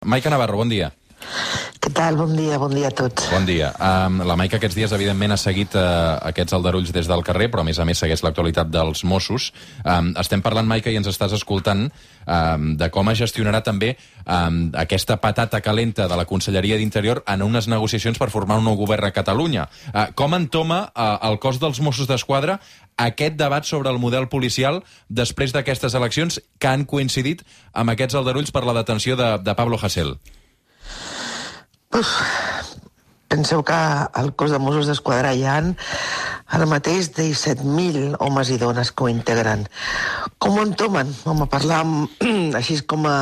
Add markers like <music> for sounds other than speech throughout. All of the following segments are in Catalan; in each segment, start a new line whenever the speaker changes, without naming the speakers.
Maica Navarro, bon dia.
Què tal? Bon dia, bon dia a tots.
Bon dia. Um, la Maica aquests dies, evidentment, ha seguit uh, aquests aldarulls des del carrer, però a més a més segueix l'actualitat dels Mossos. Um, estem parlant, Maica, i ens estàs escoltant, um, de com es gestionarà també um, aquesta patata calenta de la Conselleria d'Interior en unes negociacions per formar un nou govern a Catalunya. Uh, com entoma uh, el cos dels Mossos d'Esquadra aquest debat sobre el model policial després d'aquestes eleccions que han coincidit amb aquests aldarulls per la detenció de, de Pablo Hasél?
Uf, penseu que al cos de Mossos d'Esquadra hi ha ara mateix 17.000 homes i dones que ho integren. Com ho entomen? Home, parlar amb, <clears throat> així com a,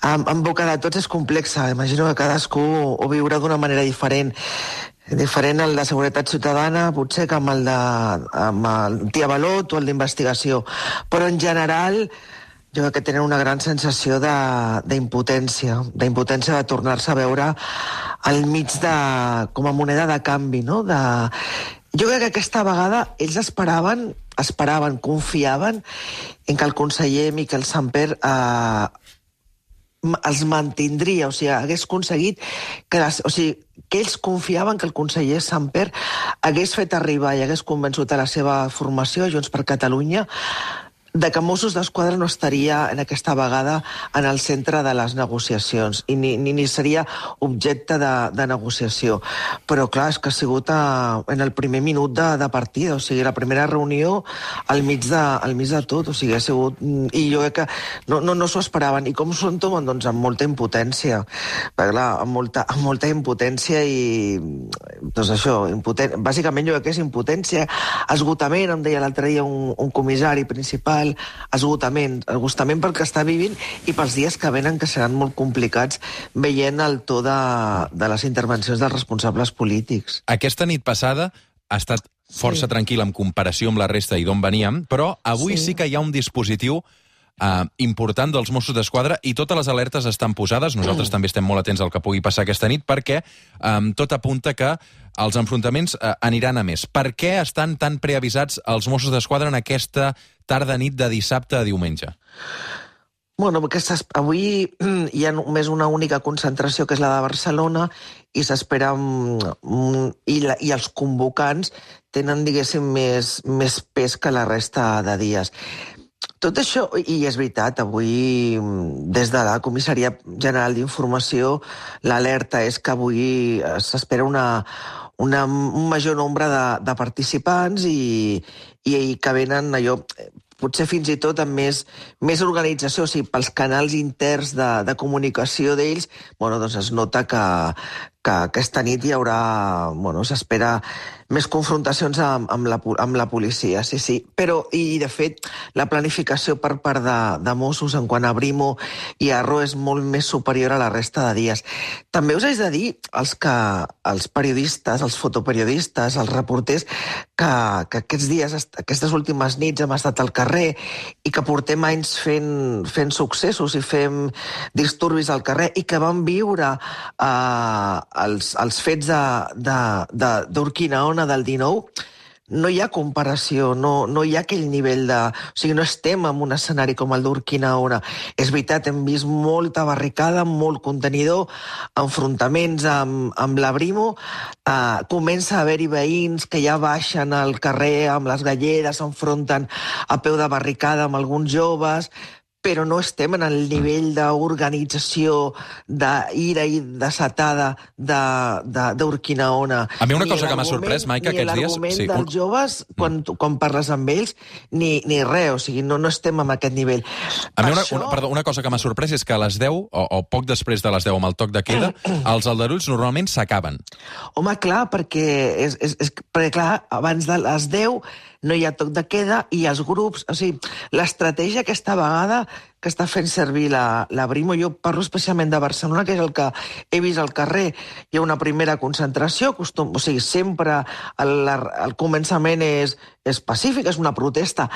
amb, amb boca de tots és complexa. Imagino que cadascú ho viurà d'una manera diferent. Diferent el de seguretat ciutadana, potser que amb el de amb el Tia Balot o el d'investigació. Però en general jo crec que tenen una gran sensació d'impotència, d'impotència de tornar-se a veure al mig de, com a moneda de canvi, no? De, jo crec que aquesta vegada ells esperaven, esperaven, confiaven en que el conseller Miquel Samper eh, els mantindria, o sigui, hagués aconseguit que, les, o sigui, que ells confiaven que el conseller Samper hagués fet arribar i hagués convençut a la seva formació, Junts per Catalunya, de que Mossos d'Esquadra no estaria en aquesta vegada en el centre de les negociacions i ni, ni, ni seria objecte de, de negociació. Però, clar, és que ha sigut a, en el primer minut de, de partida, o sigui, la primera reunió al mig de, al mig de tot, o sigui, ha sigut... I jo crec que no, no, no s'ho esperaven. I com s'ho entomen? Doncs amb molta impotència. Perquè, clar, amb molta, amb molta impotència i... Doncs això, impotent... bàsicament jo crec que és impotència, esgotament, em deia l'altre dia un, un comissari principal, mental, esgotament, esgotament pel que està vivint i pels dies que venen que seran molt complicats veient el to de, de les intervencions dels responsables polítics.
Aquesta nit passada ha estat força sí. tranquil en comparació amb la resta i d'on veníem, però avui sí. sí que hi ha un dispositiu uh, important dels Mossos d'Esquadra i totes les alertes estan posades. Nosaltres mm. també estem molt atents al que pugui passar aquesta nit perquè um, tot apunta que els enfrontaments uh, aniran a més. Per què estan tan preavisats els Mossos d'Esquadra en aquesta tarda-nit de dissabte a diumenge?
Bueno, perquè avui <clears throat> hi ha només una única concentració, que és la de Barcelona, i s'espera... I, la, I els convocants tenen, diguéssim, més, més pes que la resta de dies. Tot això, i és veritat, avui des de la Comissaria General d'Informació l'alerta és que avui s'espera una, una, un major nombre de, de participants i, i, i que venen allò potser fins i tot amb més, més organització, o sigui, pels canals interns de, de comunicació d'ells, bueno, doncs es nota que, que aquesta nit hi haurà, bueno, s'espera més confrontacions amb, amb, la, amb la policia, sí, sí. Però, i de fet, la planificació per part de, de Mossos en quant a Brimo i Arro és molt més superior a la resta de dies. També us haig de dir, els, que, els periodistes, els fotoperiodistes, els reporters, que, que aquests dies, aquestes últimes nits hem estat al carrer i que portem anys fent, fent successos i fem disturbis al carrer i que vam viure eh, els, els fets d'Urquinaona de, de, del 19, no hi ha comparació, no, no hi ha aquell nivell de... O sigui, no estem en un escenari com el d'Urquinaona. És veritat, hem vist molta barricada, molt contenidor, enfrontaments amb, amb la Brimo, eh, comença a haver-hi veïns que ja baixen al carrer amb les galleres, s'enfronten a peu de barricada amb alguns joves, però no estem en el nivell d'organització, d'ira i desatada d'Urquinaona.
A mi una cosa que m'ha sorprès, Maica, aquests dies...
Ni sí, dels un... joves, quan, mm. quan parles amb ells, ni, ni res, o sigui, no, no estem en aquest nivell.
A mi una, això... una, perdó, una cosa que m'ha sorprès és que a les 10, o, o poc després de les 10 amb el toc de queda, <clears throat> els aldarulls normalment s'acaben.
Home, clar, perquè, és, és, és, perquè clar, abans de les 10 no hi ha toc de queda i els grups... O sigui, l'estratègia aquesta vegada que està fent servir la, la Brimo, jo parlo especialment de Barcelona, que és el que he vist al carrer. Hi ha una primera concentració, costum, o sigui, sempre el, el començament és, és pacífic, és una protesta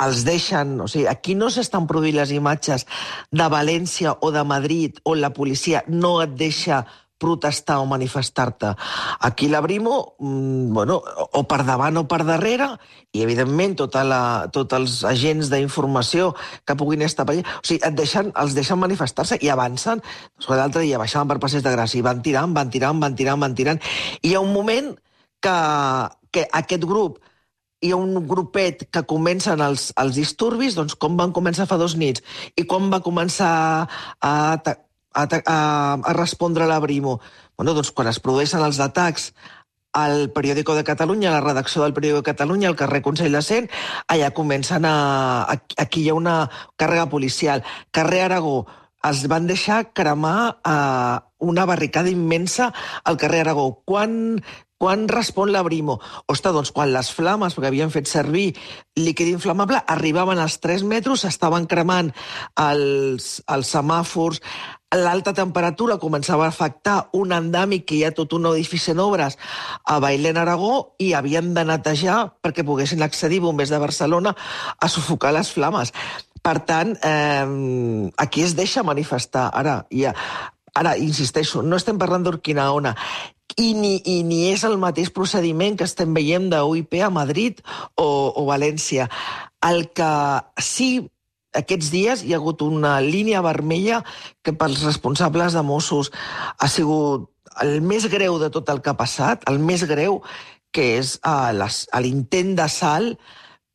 els deixen... O sigui, aquí no s'estan produint les imatges de València o de Madrid on la policia no et deixa protestar o manifestar-te. Aquí la Brimo, mm, bueno, o per davant o per darrere, i evidentment tota la, tots els agents d'informació que puguin estar per allà, o sigui, et deixen, els deixen manifestar-se i avancen. Doncs L'altre dia baixaven per Passeig de Gràcia i van tirant, van tirant, van tirant, van tirant. I hi ha un moment que, que aquest grup hi ha un grupet que comencen els, els disturbis, doncs com van començar fa dos nits i com va començar a, a, a, a, a respondre la Brimo. Bueno, doncs quan es produeixen els atacs al Periòdico de Catalunya, a la redacció del Periòdico de Catalunya, al carrer Consell de Cent, allà comencen a... Aquí hi ha una càrrega policial. Carrer Aragó, es van deixar cremar eh, una barricada immensa al carrer Aragó. Quan, quan respon la Brimo? Ostres, doncs quan les flames, perquè havien fet servir líquid inflamable, arribaven als 3 metres, estaven cremant els, els semàfors, l'alta temperatura començava a afectar un endàmic que hi ha tot un edifici en obres a Bailén Aragó i havien de netejar perquè poguessin accedir bombers de Barcelona a sufocar les flames. Per tant, eh, aquí es deixa manifestar. Ara, ja, ara insisteixo, no estem parlant d'Urquinaona i ni, i ni és el mateix procediment que estem veient d'UIP a Madrid o, o València. El que sí aquests dies hi ha hagut una línia vermella que pels responsables de Mossos ha sigut el més greu de tot el que ha passat, el més greu, que és uh, l'intent d'assalt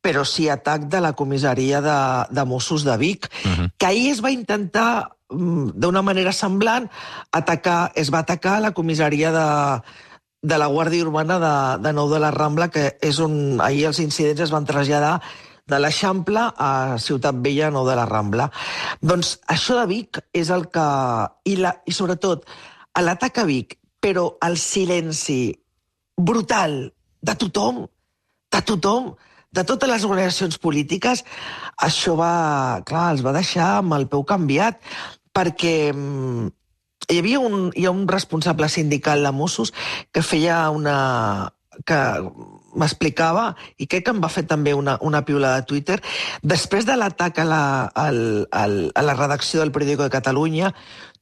però sí atac de la comissaria de, de Mossos de Vic, uh -huh. que ahir es va intentar Mm, d'una manera semblant, atacar, es va atacar la comissaria de, de la Guàrdia Urbana de, de Nou de la Rambla, que és on ahir els incidents es van traslladar de l'Eixample a Ciutat Vella, Nou de la Rambla. Doncs això de Vic és el que... I, la, i sobretot, l'atac a Vic, però el silenci brutal de tothom, de tothom, de totes les organitzacions polítiques, això va, clar, els va deixar amb el peu canviat, perquè mm, hi havia un, hi ha un responsable sindical de Mossos que feia una que m'explicava, i crec que em va fer també una, una piula de Twitter, després de l'atac a, la, al, al, a la redacció del Periódico de Catalunya,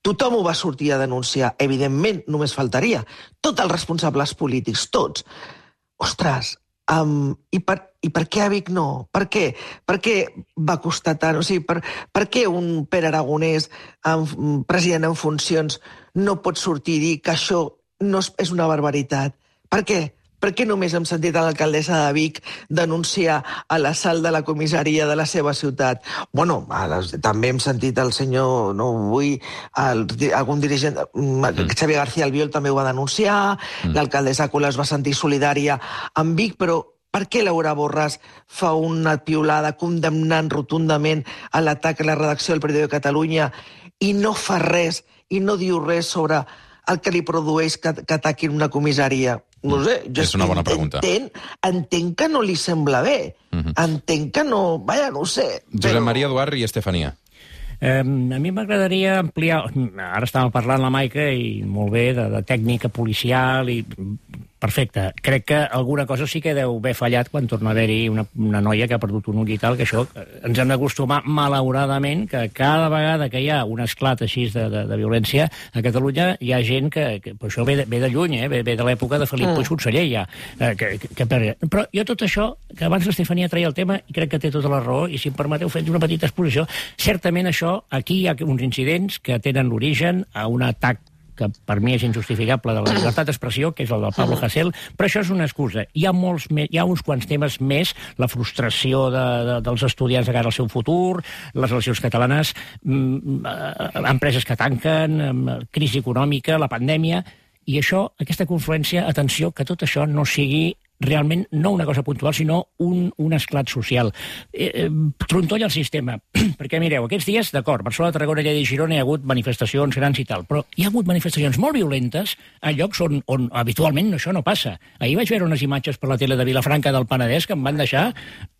tothom ho va sortir a denunciar. Evidentment, només faltaria. Tots els responsables polítics, tots. Ostres, Um, i, per, I per què a Vic no? Per què? Per què va costar tant? O sigui, per, per què un Pere Aragonès, en, president en funcions, no pot sortir i dir que això no és, és una barbaritat? Per què? Per què només hem sentit a l'alcaldessa de Vic denunciar a l'assalt de la comissaria de la seva ciutat? Bueno, les, també hem sentit el senyor, no vull, el, algun dirigent, mm. Xavier García Albiol també ho va denunciar, mm. l'alcaldessa Cola es va sentir solidària amb Vic, però per què Laura Borràs fa una piulada condemnant rotundament a l'atac a la redacció del Periódico de Catalunya i no fa res, i no diu res sobre el que li produeix que, que ataquin una comissaria? No sé,
jo és una bona pregunta.
Entenc, entenc que no li sembla bé. Uh mhm. -huh. Entenc que no... Vaja, no ho sé.
Josep però... Maria Eduard i Estefania.
Eh, a mi m'agradaria ampliar... Ara estàvem parlant la Maica i molt bé de, de tècnica policial i perfecte. Crec que alguna cosa sí que deu haver fallat quan torna a haver-hi una, una noia que ha perdut un ull i tal, que això eh, ens hem d'acostumar malauradament que cada vegada que hi ha un esclat així de, de, de violència a Catalunya hi ha gent que, que però això ve de, ve de lluny, eh? ve, ve de l'època de Felip mm. Puig conseller ja. Eh, que, que, que, però jo tot això, que abans l'Estefania traia el tema i crec que té tota la raó, i si em permeteu fer una petita exposició, certament això, aquí hi ha uns incidents que tenen l'origen a un atac que per mi és injustificable de la llibertat d'expressió, que és el del Pablo Hasél, però això és una excusa. Hi ha, molts més, hi ha uns quants temes més, la frustració de, de, dels estudiants de cara al seu futur, les relacions catalanes, mm, eh, empreses que tanquen, mm, crisi econòmica, la pandèmia, i això, aquesta confluència, atenció, que tot això no sigui realment no una cosa puntual, sinó un, un esclat social. Eh, eh, trontolla el sistema, <clears throat> perquè mireu, aquests dies, d'acord, Barcelona, Tarragona, Lleida i Girona hi ha hagut manifestacions grans i tal, però hi ha hagut manifestacions molt violentes a llocs on, on habitualment això no passa. Ahir vaig veure unes imatges per la tele de Vilafranca del Penedès que em van deixar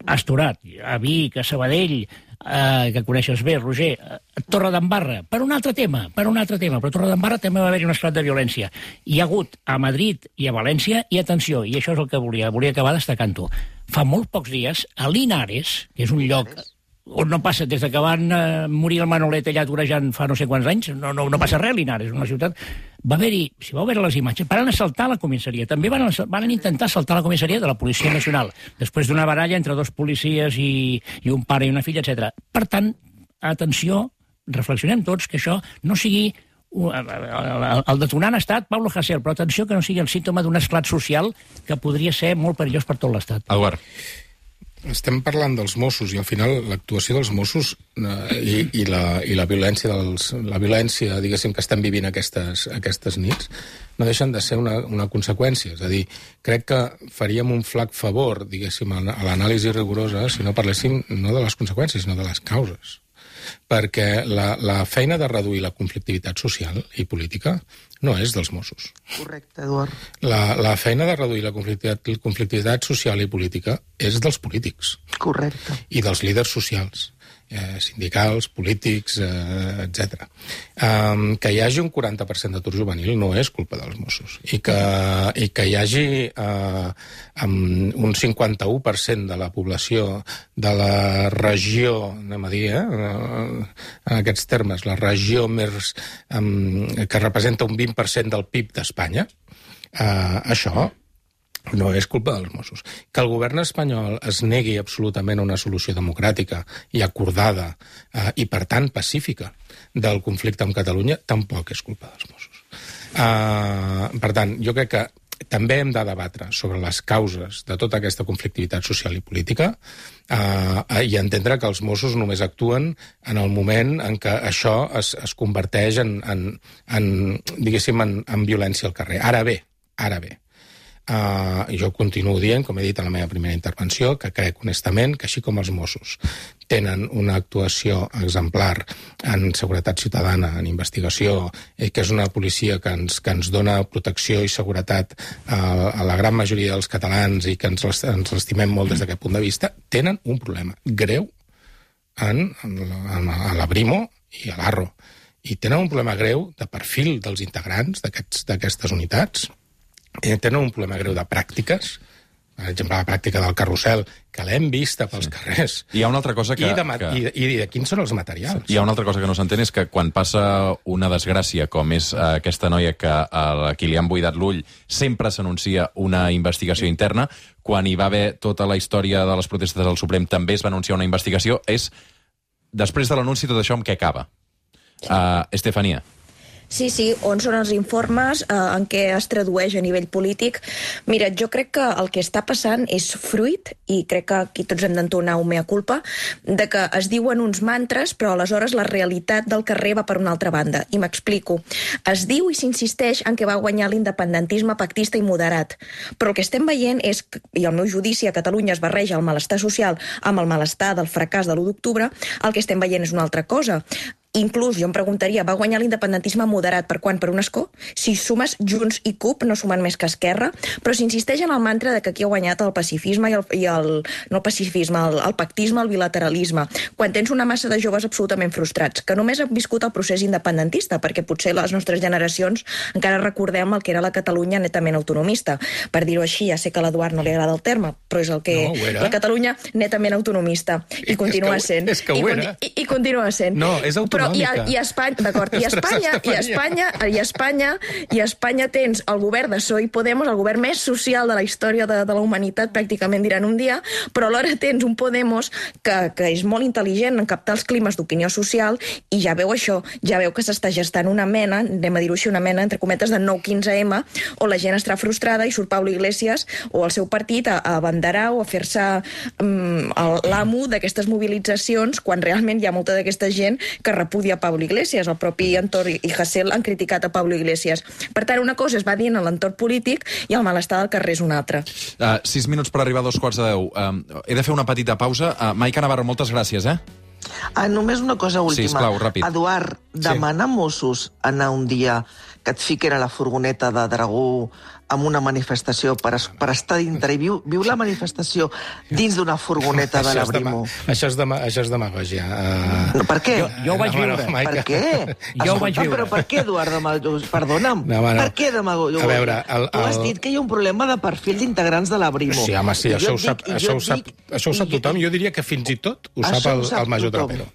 astorat. A Vic, a Sabadell, eh, que coneixes bé, Roger, eh, Torre d'Embarra, per un altre tema, per un altre tema, però Torre d'Embarra també va haver-hi un esclat de violència. Hi ha hagut a Madrid i a València, i atenció, i això és el que volia, volia acabar destacant-ho. Fa molt pocs dies, a Linares, que és un lloc on no passa, des de que van eh, morir el Manolet allà torejant fa no sé quants anys, no, no, no passa res Linares, una ciutat, va haver-hi, si vau veure les imatges, van assaltar la comissaria. També van, van intentar assaltar la comissaria de la Policia Nacional, després d'una baralla entre dos policies i, i un pare i una filla, etc. Per tant, atenció, reflexionem tots que això no sigui el detonant ha estat Pablo Hasél, però atenció que no sigui el símptoma d'un esclat social que podria ser molt perillós per tot l'Estat.
Eduard.
Estem parlant dels Mossos i al final l'actuació dels Mossos eh, i, i, la, i la violència dels, la violència, diguéssim, que estem vivint aquestes, aquestes nits no deixen de ser una, una conseqüència. És a dir, crec que faríem un flac favor, diguéssim, a l'anàlisi rigorosa si no parléssim no de les conseqüències, sinó de les causes perquè la, la feina de reduir la conflictivitat social i política no és dels Mossos.
Correcte, Eduard.
La, la feina de reduir la conflictivitat, conflictivitat social i política és dels polítics.
Correcte.
I dels líders socials eh, sindicals, polítics, eh, etc. Um, que hi hagi un 40% d'atur juvenil no és culpa dels Mossos. I que, i que hi hagi eh, un 51% de la població de la regió, anem a dir, eh, en aquests termes, la regió més, um, que representa un 20% del PIB d'Espanya, eh, això no és culpa dels Mossos. Que el govern espanyol es negui absolutament a una solució democràtica i acordada eh, i, per tant, pacífica del conflicte amb Catalunya tampoc és culpa dels Mossos. Uh, per tant, jo crec que també hem de debatre sobre les causes de tota aquesta conflictivitat social i política uh, i entendre que els Mossos només actuen en el moment en què això es, es converteix en, en, en diguéssim, en, en violència al carrer. Ara bé, ara bé, Uh, jo continuo dient, com he dit en la meva primera intervenció, que crec honestament que així com els Mossos tenen una actuació exemplar en seguretat ciutadana, en investigació, eh, que és una policia que ens, que ens dona protecció i seguretat uh, a la gran majoria dels catalans i que ens, ens l'estimem molt des d'aquest punt de vista, tenen un problema greu en, en, en, a la Brimo i a l'Arro. I tenen un problema greu de perfil dels integrants d'aquestes unitats, eh, tenen un problema greu de pràctiques, per exemple, la pràctica del carrusel, que l'hem vista pels sí. carrers.
Hi ha una altra cosa que...
I de,
que...
I, i de quins són els materials.
Sí. Hi ha una altra cosa que no s'entén, és que quan passa una desgràcia, com és uh, aquesta noia que a qui li han buidat l'ull, sempre s'anuncia una investigació interna. Quan hi va haver tota la història de les protestes al Suprem, també es va anunciar una investigació. És, després de l'anunci, tot això amb què acaba? Uh, Estefania.
Sí, sí, on són els informes, eh, en què es tradueix a nivell polític. Mira, jo crec que el que està passant és fruit, i crec que aquí tots hem d'entonar un mea culpa, de que es diuen uns mantres, però aleshores la realitat del carrer va per una altra banda. I m'explico. Es diu i s'insisteix en que va guanyar l'independentisme pactista i moderat, però el que estem veient és, i el meu judici a Catalunya es barreja el malestar social amb el malestar del fracàs de l'1 d'octubre, el que estem veient és una altra cosa inclús jo em preguntaria, va guanyar l'independentisme moderat per quan? Per un escó? Si sumes Junts i CUP, no sumen més que Esquerra, però s'insisteix en el mantra de que aquí ha guanyat el pacifisme i el, i el no el pacifisme, el, el pactisme, el bilateralisme, quan tens una massa de joves absolutament frustrats, que només han viscut el procés independentista, perquè potser les nostres generacions encara recordem el que era la Catalunya netament autonomista. Per dir-ho així, ja sé que a l'Eduard no li agrada el terme, però és el que...
No,
la Catalunya netament autonomista. I continua
és que,
sent.
És que ho era.
I, i, i continua sent.
No, és autonòmica.
Però i a, i a Espanya, d'acord, i a <laughs> Espanya, i a Espanya, i a Espanya, i a Espanya tens el govern de PSOE i Podemos, el govern més social de la història de, de la humanitat, pràcticament diran un dia, però alhora tens un Podemos que, que és molt intel·ligent en captar els climes d'opinió social i ja veu això, ja veu que s'està gestant una mena, anem a dir-ho així, una mena, entre cometes, de nou 15M, on la gent estarà frustrada i surt Pablo Iglesias o el seu partit a, a banderar o a fer-se um, l'amo d'aquestes mobilitzacions quan realment hi ha molta d'aquesta gent que repudia Pablo Iglesias. El propi Antor i Hassel han criticat a Pablo Iglesias. Per tant, una cosa es va dient a l'entorn polític i el malestar del carrer és una altra.
Uh, sis minuts per arribar a dos quarts de deu. Uh, he de fer una petita pausa. Uh, Maica Navarro, moltes gràcies, eh?
Ah, només una cosa última.
Sí, esclar, ràpid.
Eduard, demana sí. Mossos anar un dia que et fiquen a la furgoneta de Dragó amb una manifestació per, es, per estar dintre i viu, viu la manifestació dins d'una furgoneta de la Brimo.
Això és, dema, això és demagogia. Uh...
No, per què?
Jo, jo ho vaig viure.
No, per què? <laughs>
Jo ho vaig viure.
Però per què, Eduard Demagogia? Perdona'm.
No, no.
Per què Demagogia?
A veure, el, el...
Tu has dit que hi ha un problema de perfil d'integrants de la Brimo.
Sí, home, sí, això ho,
dic,
sap, això, ho sap, això ho sap tothom. Jo diria que fins i tot ho sap el, el major Trapero.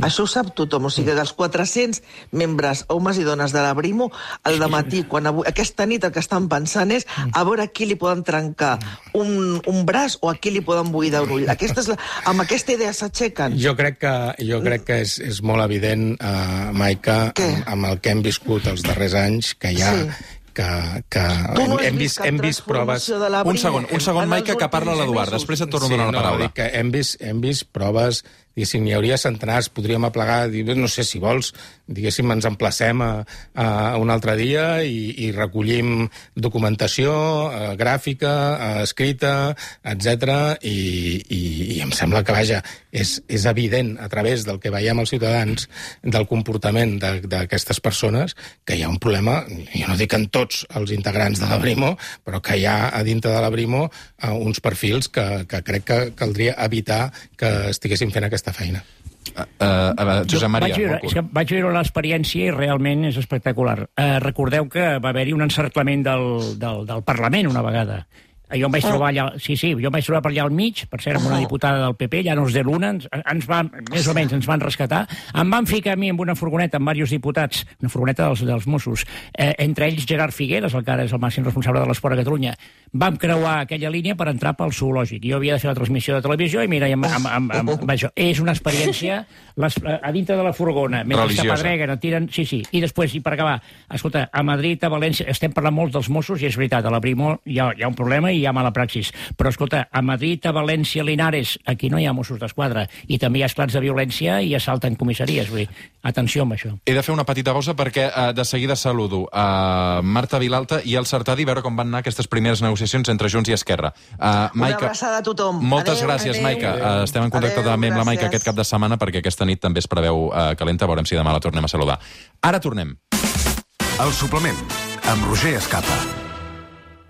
Això ho sap tothom. O sigui, dels 400 membres, homes i dones de la Brimo, al matí, quan avui, aquesta nit el que estan pensant és a veure a qui li poden trencar un, un braç o a qui li poden buidar un ull. Aquesta és la, amb aquesta idea s'aixequen.
Jo crec que, jo crec que és, és molt evident, uh, Maica,
Què?
amb, amb el que hem viscut els darrers anys, que hi ha...
Sí.
Que, que
Tu no
hem,
vist
hem vist proves...
Un segon, un segon, Maica, que parla l'Eduard. Després et torno a donar la paraula.
dic que hem vist, hem vist proves, diguéssim, n'hi hauria centenars, podríem aplegar, dir, no sé si vols, diguéssim, ens emplacem a, a un altre dia i, i recollim documentació eh, gràfica, eh, escrita, etc. I, i, I em sembla que, vaja, és, és evident a través del que veiem els ciutadans, del comportament d'aquestes persones, que hi ha un problema, jo no dic en tots els integrants de la Brimo, però que hi ha a dintre de la Brimo eh, uns perfils que, que crec que caldria evitar que estiguessin fent aquesta feina.
Uh, uh, Josep Maria,
vaig viure, és que vaig viure l'experiència i realment és espectacular. Uh, recordeu que va haver-hi un encerclament del, del, del Parlament una vegada. Eh, Jo em vaig trobar allà... Sí, sí, jo em vaig trobar per allà al mig, per cert, amb una diputada del PP, ja no és de l'una, ens, ens van, més o menys ens van rescatar. Em van ficar a mi amb una furgoneta amb diversos diputats, una furgoneta dels, dels Mossos, eh, entre ells Gerard Figueres, el que ara és el màxim responsable de l'esport a Catalunya. Vam creuar aquella línia per entrar pel zoològic. Jo havia de fer la transmissió de televisió i mira, i amb, amb, amb, amb, amb això. És una experiència les, a dintre de la furgona, mentre
Religiosa.
s'apedreguen, tiren... Sí, sí. I després, i per acabar, escolta, a Madrid, a València, estem parlant molt dels Mossos, i és veritat, a la Brimo hi ha, hi ha un problema i hi ha mala praxis. Però, escolta, a Madrid, a València, a Linares, aquí no hi ha Mossos d'Esquadra. I també hi ha esclats de violència i assalten comissaries. Vull dir, atenció amb això.
He de fer una petita pausa perquè uh, de seguida saludo a Marta Vilalta i el Sartadi a veure com van anar aquestes primeres negociacions entre Junts i Esquerra. Uh,
Una abraçada a tothom.
Moltes
Adéu,
gràcies,
adéu.
Maica. Uh, estem en contacte
Adéu,
també amb la Maica
gràcies.
aquest cap de setmana perquè aquesta nit també es preveu uh, calenta. Veurem si demà la tornem a saludar. Ara tornem.
El suplement, amb Roger Escapa.